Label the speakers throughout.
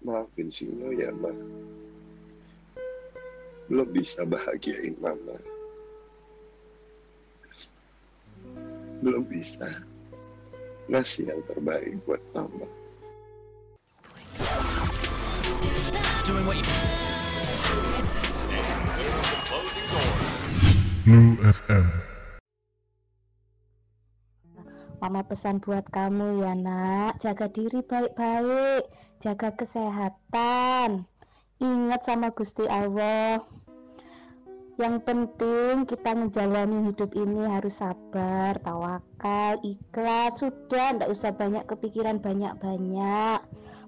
Speaker 1: Maafin Sinyo ya, Ma. Belum bisa bahagiain Mama. Belum bisa ngasih yang terbaik buat Mama.
Speaker 2: Blue FM.
Speaker 3: Mama pesan buat kamu ya nak. Jaga diri baik-baik. Jaga kesehatan. Ingat sama Gusti Allah. Yang penting kita menjalani hidup ini harus sabar Tawakal, ikhlas. Sudah ndak usah banyak kepikiran banyak-banyak.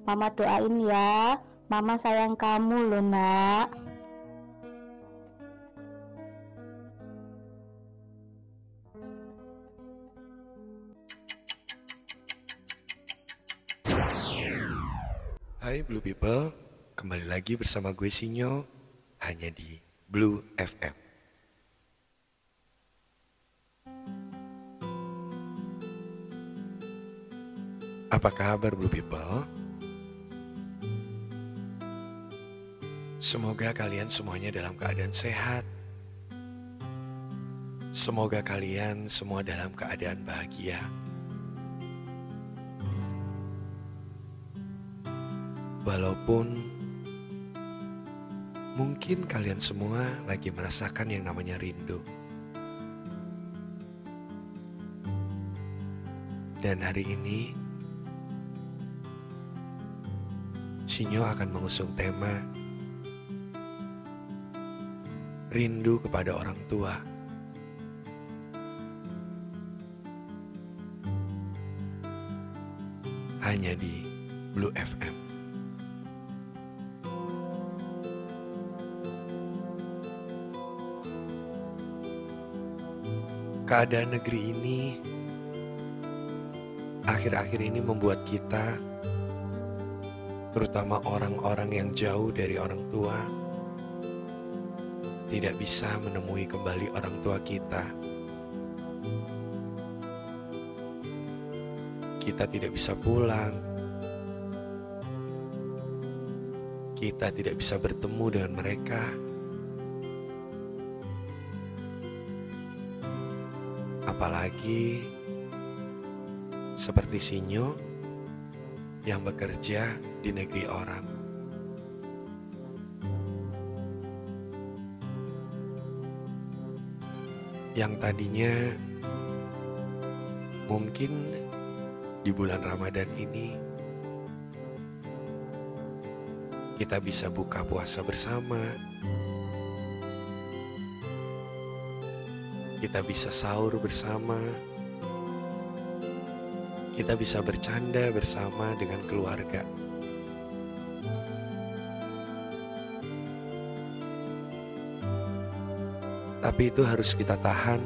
Speaker 3: Mama doain ya. Mama sayang kamu loh nak
Speaker 4: Hai Blue People, kembali lagi bersama gue Sinyo hanya di Blue FM. Apa kabar Blue People? Semoga kalian semuanya dalam keadaan sehat. Semoga kalian semua dalam keadaan bahagia. Walaupun mungkin kalian semua lagi merasakan yang namanya rindu. Dan hari ini, Sinyo akan mengusung tema Rindu kepada orang tua. Hanya di Blue FM. Keadaan negeri ini akhir-akhir ini membuat kita, terutama orang-orang yang jauh dari orang tua, tidak bisa menemui kembali orang tua kita. Kita tidak bisa pulang. Kita tidak bisa bertemu dengan mereka. Apalagi seperti Sinyo yang bekerja di negeri orang. Yang tadinya mungkin di bulan Ramadan ini kita bisa buka puasa bersama. Kita bisa sahur bersama. Kita bisa bercanda bersama dengan keluarga. Tapi itu harus kita tahan.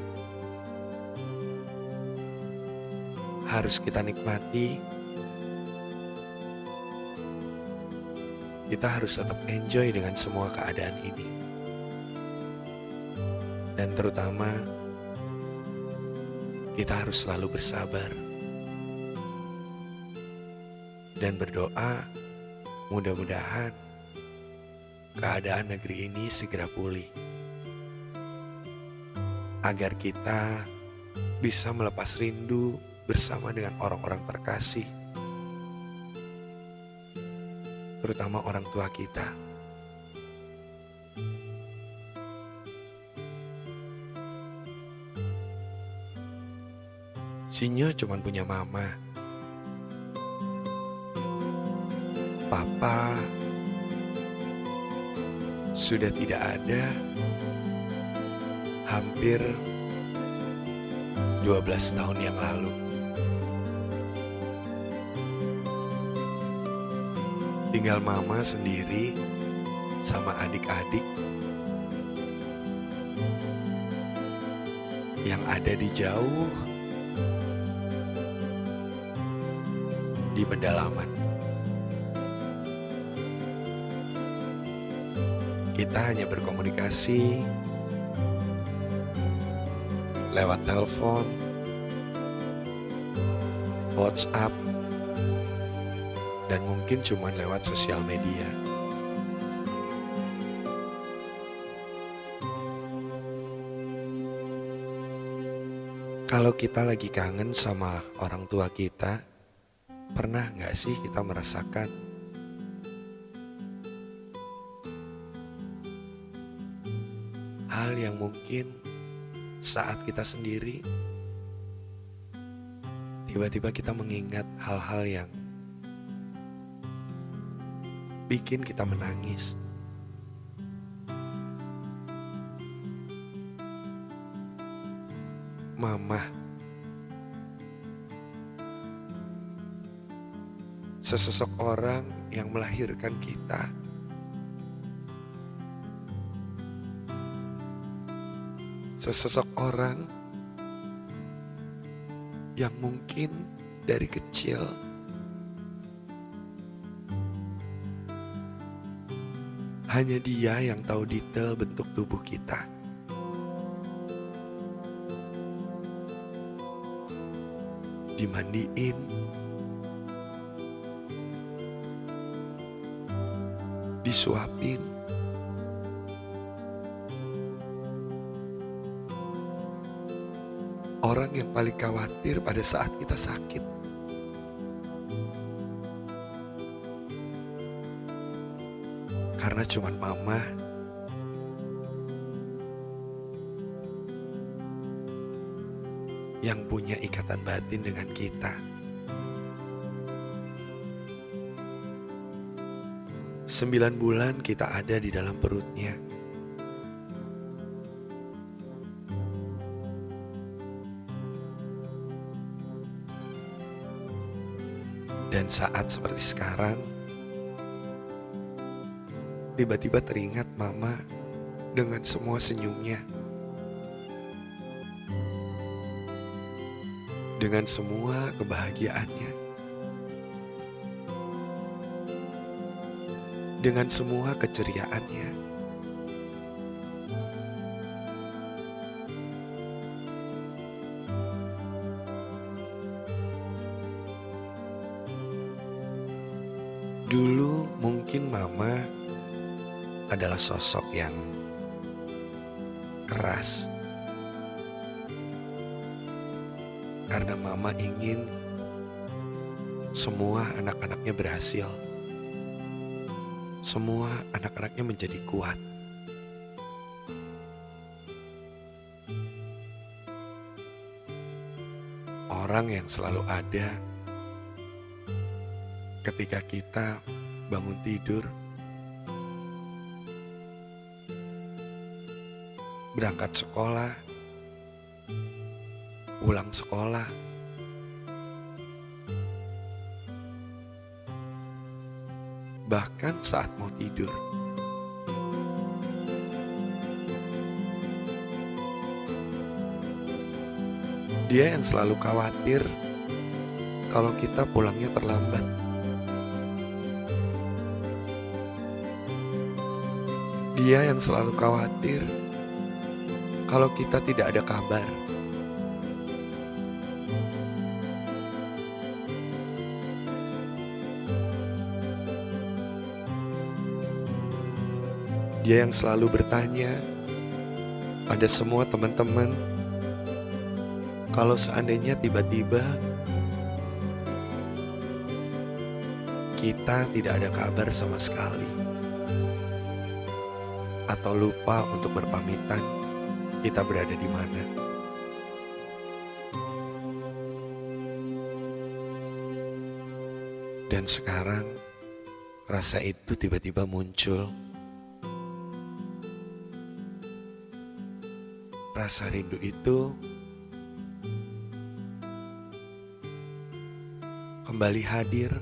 Speaker 4: Harus kita nikmati. Kita harus tetap enjoy dengan semua keadaan ini. Dan terutama kita harus selalu bersabar dan berdoa. Mudah-mudahan keadaan negeri ini segera pulih agar kita bisa melepas rindu bersama dengan orang-orang terkasih terutama orang tua kita Sinyo cuma punya mama. Papa sudah tidak ada hampir 12 tahun yang lalu. Tinggal mama sendiri sama adik-adik yang ada di jauh di pedalaman. Kita hanya berkomunikasi lewat telepon, WhatsApp, dan mungkin cuma lewat sosial media. Kalau kita lagi kangen sama orang tua kita, pernah nggak sih kita merasakan hal yang mungkin saat kita sendiri tiba-tiba kita mengingat hal-hal yang bikin kita menangis. Mama Sesosok orang yang melahirkan kita Sesosok orang yang mungkin dari kecil hanya dia yang tahu detail bentuk tubuh kita. Dimandiin, disuapin, orang yang paling khawatir pada saat kita sakit. Karena cuman mama yang punya ikatan batin dengan kita. Sembilan bulan kita ada di dalam perutnya. Dan saat seperti sekarang, tiba-tiba teringat mama dengan semua senyumnya. Dengan semua kebahagiaannya. Dengan semua keceriaannya. Dulu mungkin mama adalah sosok yang keras. Karena mama ingin semua anak-anaknya berhasil. Semua anak-anaknya menjadi kuat. Orang yang selalu ada ketika kita bangun tidur, berangkat sekolah, pulang sekolah, bahkan saat mau tidur. Dia yang selalu khawatir kalau kita pulangnya terlambat. Dia yang selalu khawatir kalau kita tidak ada kabar. Dia yang selalu bertanya pada semua teman-teman kalau seandainya tiba-tiba kita tidak ada kabar sama sekali atau lupa untuk berpamitan kita berada di mana. Dan sekarang rasa itu tiba-tiba muncul. Rasa rindu itu kembali hadir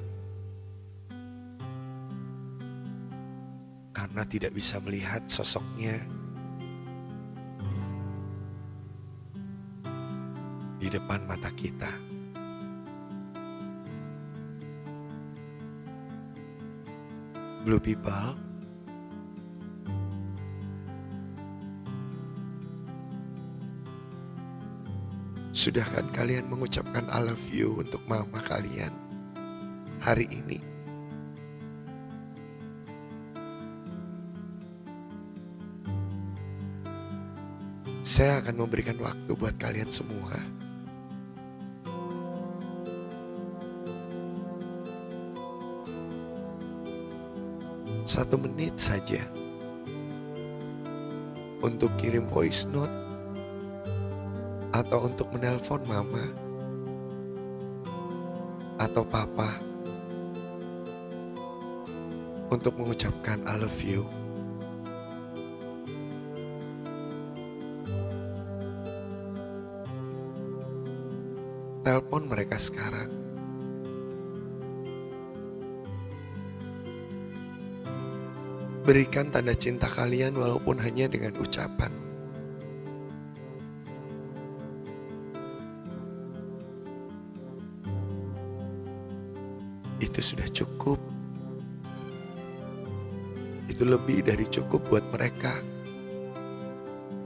Speaker 4: karena tidak bisa melihat sosoknya di depan mata kita. Blue people, Sudahkan kalian mengucapkan I love you untuk mama kalian hari ini? Saya akan memberikan waktu buat kalian semua. Satu menit saja untuk kirim voice note atau untuk menelpon mama atau papa untuk mengucapkan I love you. Telepon mereka sekarang. Berikan tanda cinta kalian walaupun hanya dengan ucapan. Itu sudah cukup. Itu lebih dari cukup buat mereka.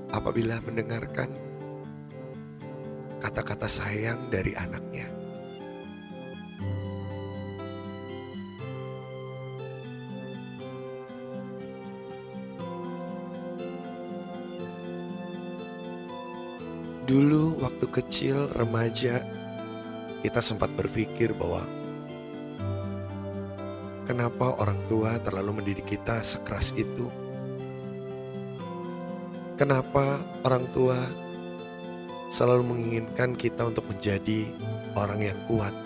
Speaker 4: Apabila mendengarkan kata-kata sayang dari anaknya. Dulu waktu kecil remaja kita sempat berpikir bahwa kenapa orang tua terlalu mendidik kita sekeras itu? Kenapa orang tua selalu menginginkan kita untuk menjadi orang yang kuat?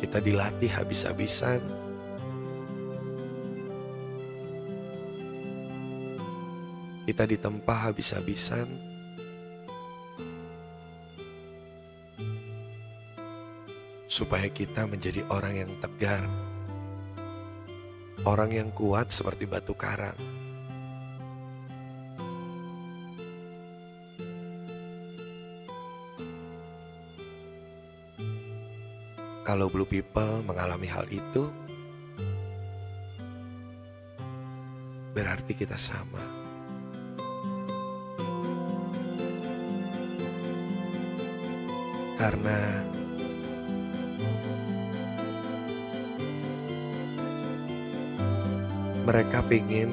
Speaker 4: Kita dilatih habis-habisan kita ditempa habis-habisan. Supaya kita menjadi orang yang tegar, orang yang kuat seperti batu karang. Kalau Blue People mengalami hal itu, berarti kita sama. Karena mereka ingin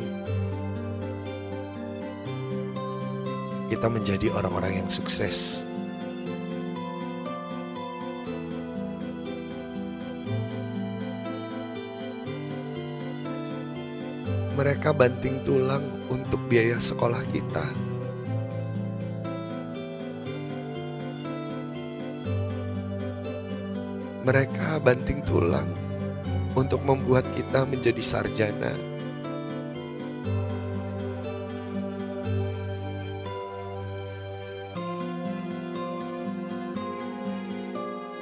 Speaker 4: kita menjadi orang-orang yang sukses. Mereka banting tulang untuk biaya sekolah kita. Mereka banting tulang untuk membuat kita menjadi sarjana.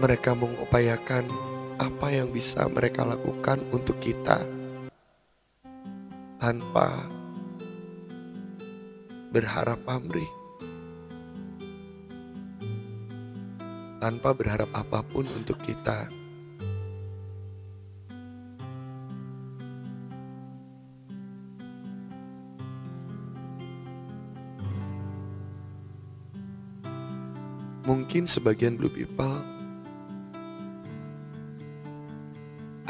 Speaker 4: Mereka mengupayakan apa yang bisa mereka lakukan untuk kita tanpa berharap pamrih. tanpa berharap apa pun untuk kita. Mungkin sebagian blue people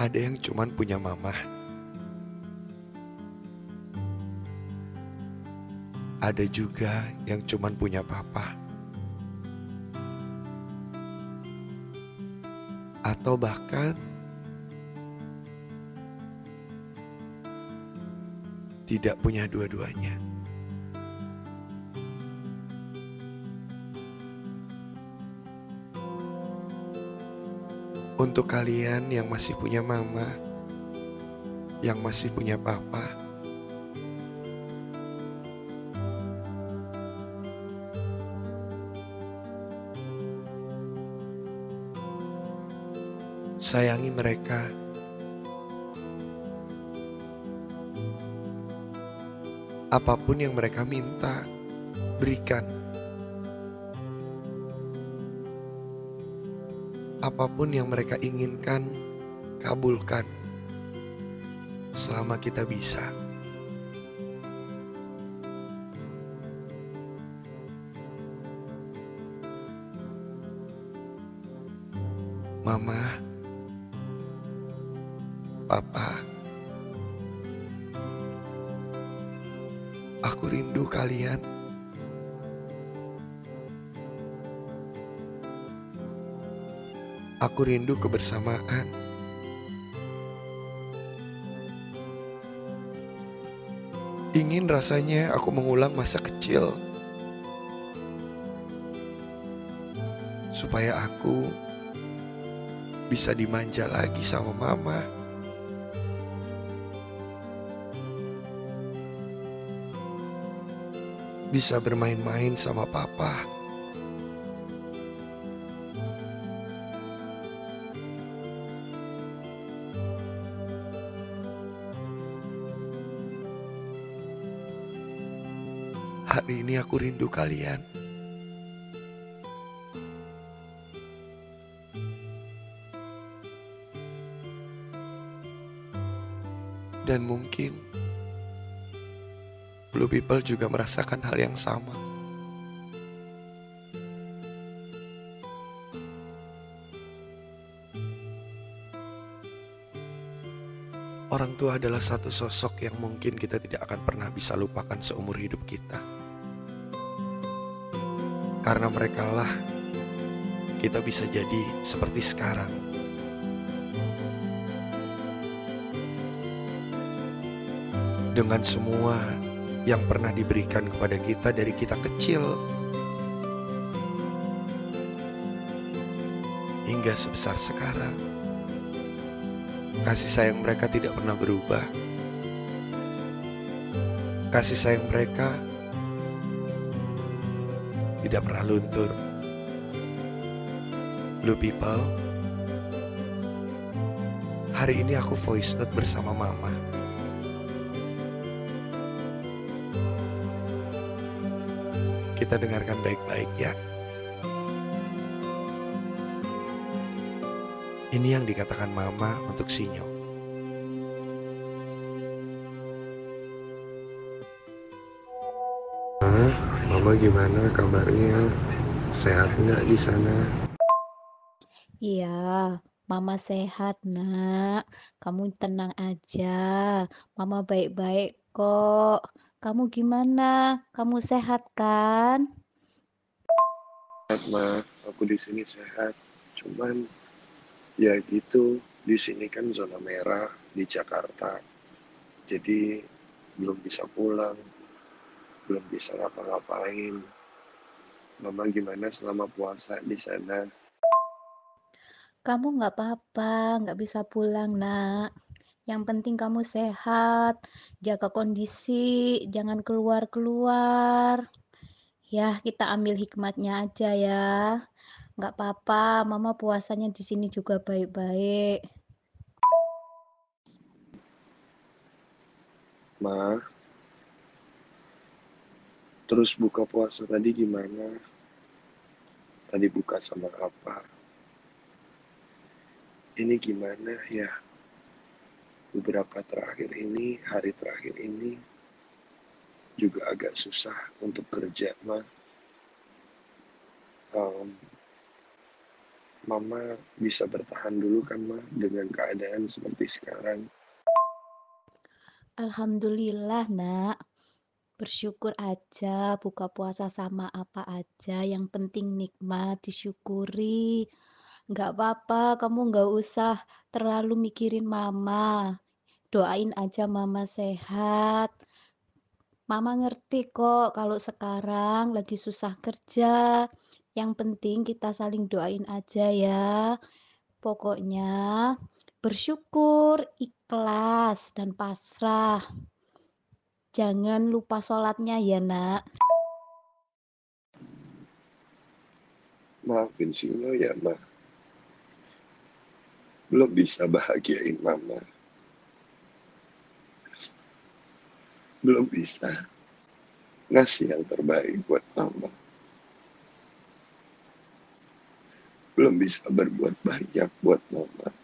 Speaker 4: ada yang cuman punya mama. Ada juga yang cuman punya papa. atau bahkan tidak punya dua-duanya. Untuk kalian yang masih punya mama, yang masih punya papa, sayangi mereka. Apa pun yang mereka minta, berikan. Apa pun yang mereka inginkan, kabulkan. Selama kita bisa. Mama, Papa, aku rindu kalian. Aku rindu kebersamaan. Ingin rasanya aku mengulang masa kecil. Supaya aku bisa dimanja lagi sama mama. Bisa bermain-main sama papa. Aku rindu kalian. Dan mungkin Blue People juga merasakan hal yang sama. Orang tua adalah satu sosok yang mungkin kita tidak akan pernah bisa lupakan seumur hidup kita. Karena merekalah kita bisa jadi seperti sekarang. Dengan semua yang pernah diberikan kepada kita dari kita kecil hingga sebesar sekarang. Kasih sayang mereka tidak pernah berubah. Kasih sayang mereka tidak pernah luntur. Blue people, hari ini aku voice note bersama mama. Kita dengarkan baik-baik ya. Ini yang dikatakan mama untuk Sinyo. Mama gimana kabarnya? Sehat nggak di sana?
Speaker 5: Iya, Mama sehat, Nak. Kamu tenang aja. Mama baik-baik kok. Kamu gimana? Kamu sehat kan?
Speaker 1: Sehat, Ma. Aku di sini sehat. Cuman ya gitu, di sini kan zona merah di Jakarta. Jadi belum bisa pulang, belum bisa ngapa-ngapain. Mama gimana selama puasa di sana?
Speaker 5: Kamu nggak apa-apa, nggak bisa pulang, Nak. Yang penting kamu sehat, jaga kondisi, jangan keluar-keluar. Ya, kita ambil hikmatnya aja ya. Nggak apa-apa, Mama puasanya di sini juga baik-baik.
Speaker 1: Ma, terus buka puasa tadi gimana? Tadi buka sama apa? Ini gimana ya? Beberapa terakhir ini, hari terakhir ini juga agak susah untuk kerja, Ma. Em, Mama bisa bertahan dulu kan, Ma, dengan keadaan seperti sekarang.
Speaker 5: Alhamdulillah, Nak. Bersyukur aja, buka puasa sama apa aja. Yang penting nikmat, disyukuri. Nggak apa-apa, kamu nggak usah terlalu mikirin mama. Doain aja mama sehat. Mama ngerti kok kalau sekarang lagi susah kerja. Yang penting kita saling doain aja ya. Pokoknya bersyukur, ikhlas, dan pasrah. Jangan lupa sholatnya ya nak.
Speaker 1: Maafin Sino ya, Ma. Belum bisa bahagiain Mama. Belum bisa ngasih yang terbaik buat Mama. Belum bisa berbuat banyak buat Mama.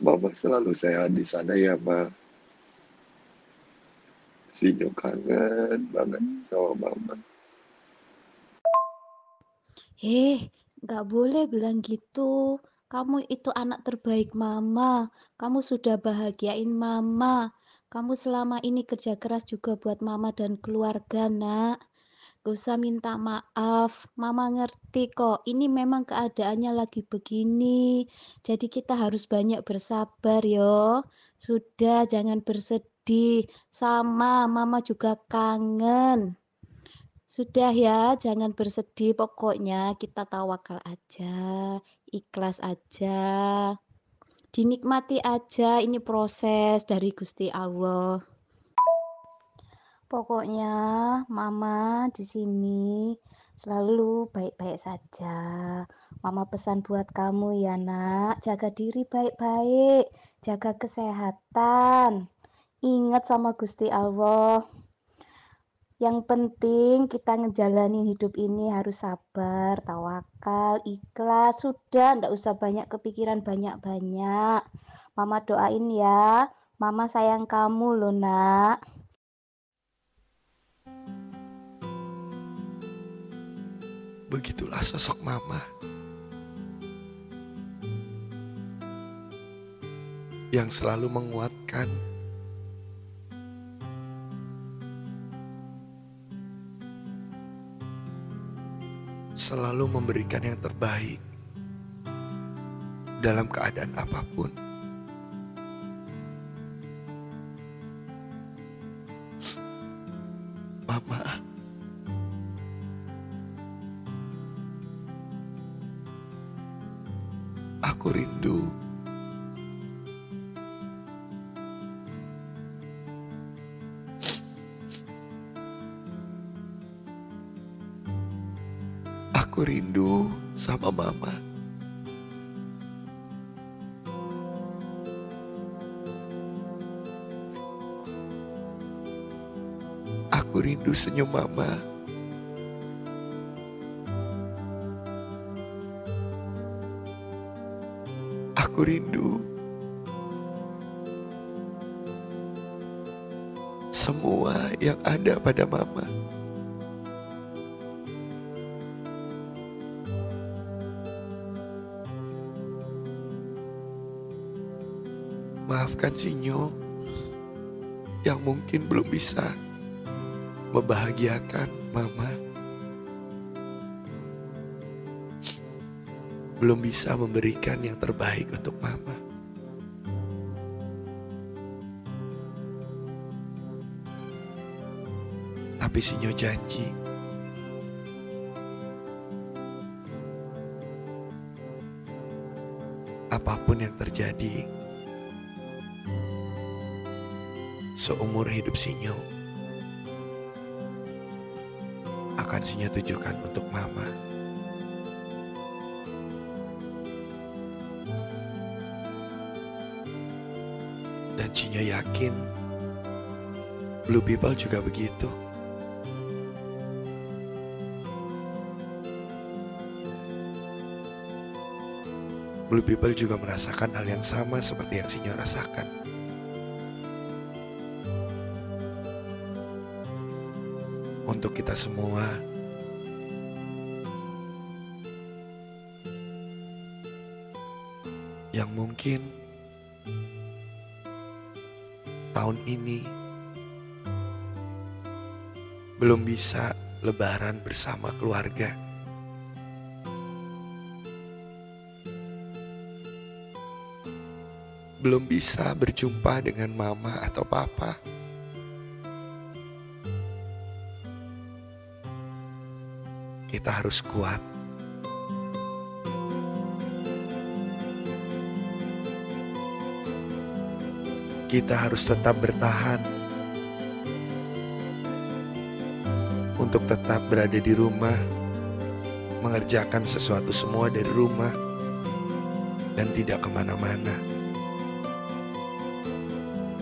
Speaker 1: Mama selalu sehat di sana ya, Ma. Sinyo kangen banget sama Mama.
Speaker 5: Eh, nggak boleh bilang gitu. Kamu itu anak terbaik mama. Kamu sudah bahagiain mama. Kamu selama ini kerja keras juga buat mama dan keluarga, nak. Gak usah minta maaf. Mama ngerti kok. Ini memang keadaannya lagi begini. Jadi kita harus banyak bersabar, yo. Sudah, jangan bersedih. Sama, mama juga kangen. Sudah ya, jangan bersedih. Pokoknya kita tawakal aja, ikhlas aja. Dinikmati aja, ini proses dari Gusti Allah. Pokoknya mama di sini selalu baik-baik saja. Mama pesan buat kamu ya, Nak. Jaga diri baik-baik, jaga kesehatan. Ingat sama Gusti Allah. Yang penting kita ngejalanin hidup ini harus sabar, tawakal, ikhlas. Sudah, ndak usah banyak kepikiran banyak-banyak. Mama doain ya. Mama sayang kamu loh, nak.
Speaker 4: Begitulah sosok mama. Yang selalu menguatkan selalu memberikan yang terbaik dalam keadaan apa pun. Aku rindu sama mama. Aku rindu senyum mama. Aku rindu semua yang ada pada mama. Maafkan Sinyo yang mungkin belum bisa membahagiakan mama. Belum bisa memberikan yang terbaik untuk mama. Tapi Sinyo janji apa pun yang terjadi seumur hidup Sinyo akan Sinyo tujukan untuk mama. Dan Sinyo yakin Blue People juga begitu. Blue People juga merasakan hal yang sama seperti yang Sinyo rasakan. Untuk kita semua. Yang mungkin tahun ini belum bisa lebaran bersama keluarga. Belum bisa berjumpa dengan mama atau papa. Kita harus kuat. Kita harus tetap bertahan untuk tetap berada di rumah, mengerjakan sesuatu semua dari rumah, dan tidak ke mana-mana.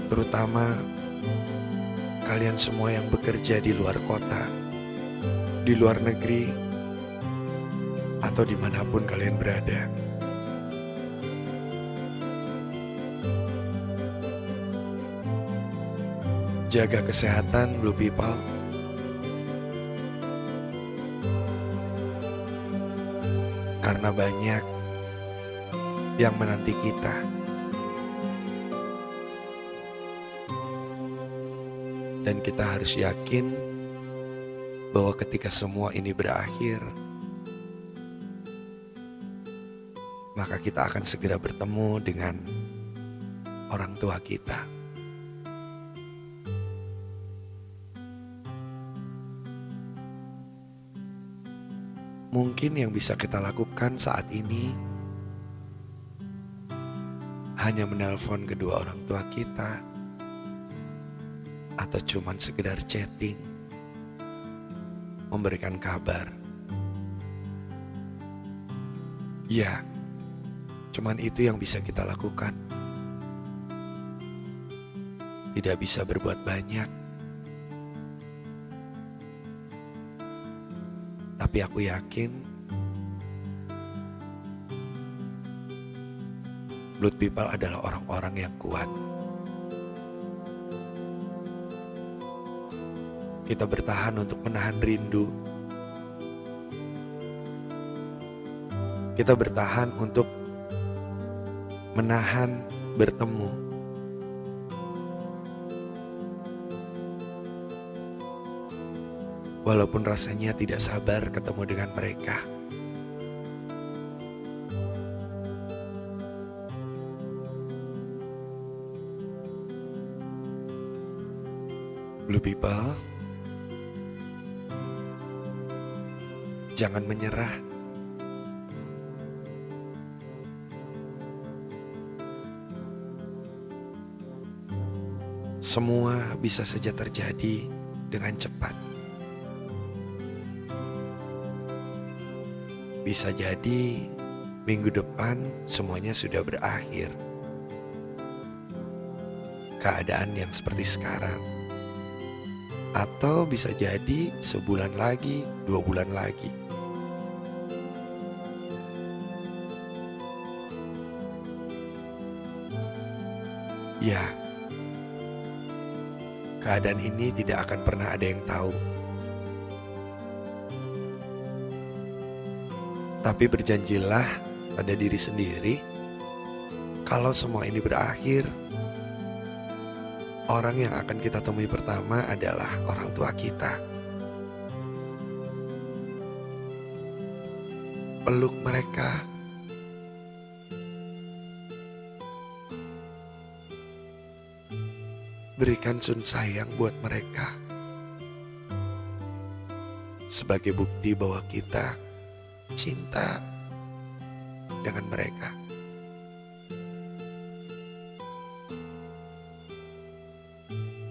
Speaker 4: Terutama kalian semua yang bekerja di luar kota di luar negeri, atau di mana pun kalian berada. Jaga kesehatan, Blue People. Karena banyak yang menanti kita. Dan kita harus yakin bahwa ketika semua ini berakhir, maka kita akan segera bertemu dengan orang tua kita. Mungkin yang bisa kita lakukan saat ini hanya menelpon kedua orang tua kita atau cuman sekedar chatting, memberikan kabar. Ya, cuman itu yang bisa kita lakukan. Tidak bisa berbuat banyak. Tapi aku yakin Blood People adalah orang-orang yang kuat. Kita bertahan untuk menahan rindu. Kita bertahan untuk menahan bertemu. Walaupun rasanya tidak sabar ketemu dengan mereka. Blue people, jangan menyerah. Semua bisa saja terjadi dengan cepat. Bisa jadi minggu depan semuanya sudah berakhir. Keadaan yang seperti sekarang atau bisa jadi sebulan lagi, dua bulan lagi. Ya, keadaan ini tidak akan pernah ada yang tahu. Tapi berjanjilah pada diri sendiri, kalau semua ini berakhir, orang yang akan kita temui pertama adalah orang tua kita. Peluk mereka. Berikan sun sayang buat mereka. Sebagai bukti bahwa kita cinta dengan mereka.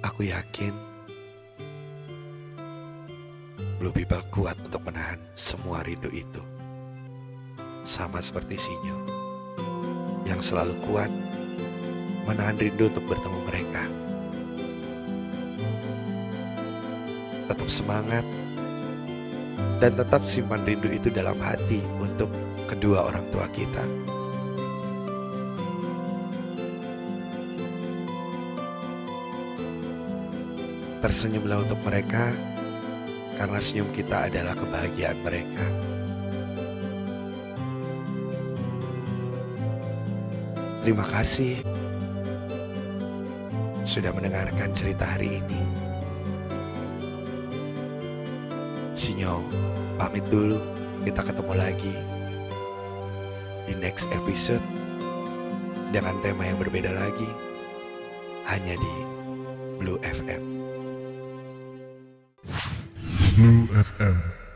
Speaker 4: Aku yakin Blue People kuat untuk menahan semua rindu itu. Sama seperti Sinyo yang selalu kuat menahan rindu untuk bertemu mereka. Tetap semangat dan tetap simpan rindu itu dalam hati untuk kedua orang tua kita. Tersenyumlah untuk mereka karena senyum kita adalah kebahagiaan mereka. Terima kasih sudah mendengarkan cerita hari ini. Sinyo, pamit dulu. Kita ketemu lagi di next episode dengan tema yang berbeda lagi hanya di Blue FM.
Speaker 2: Blue FM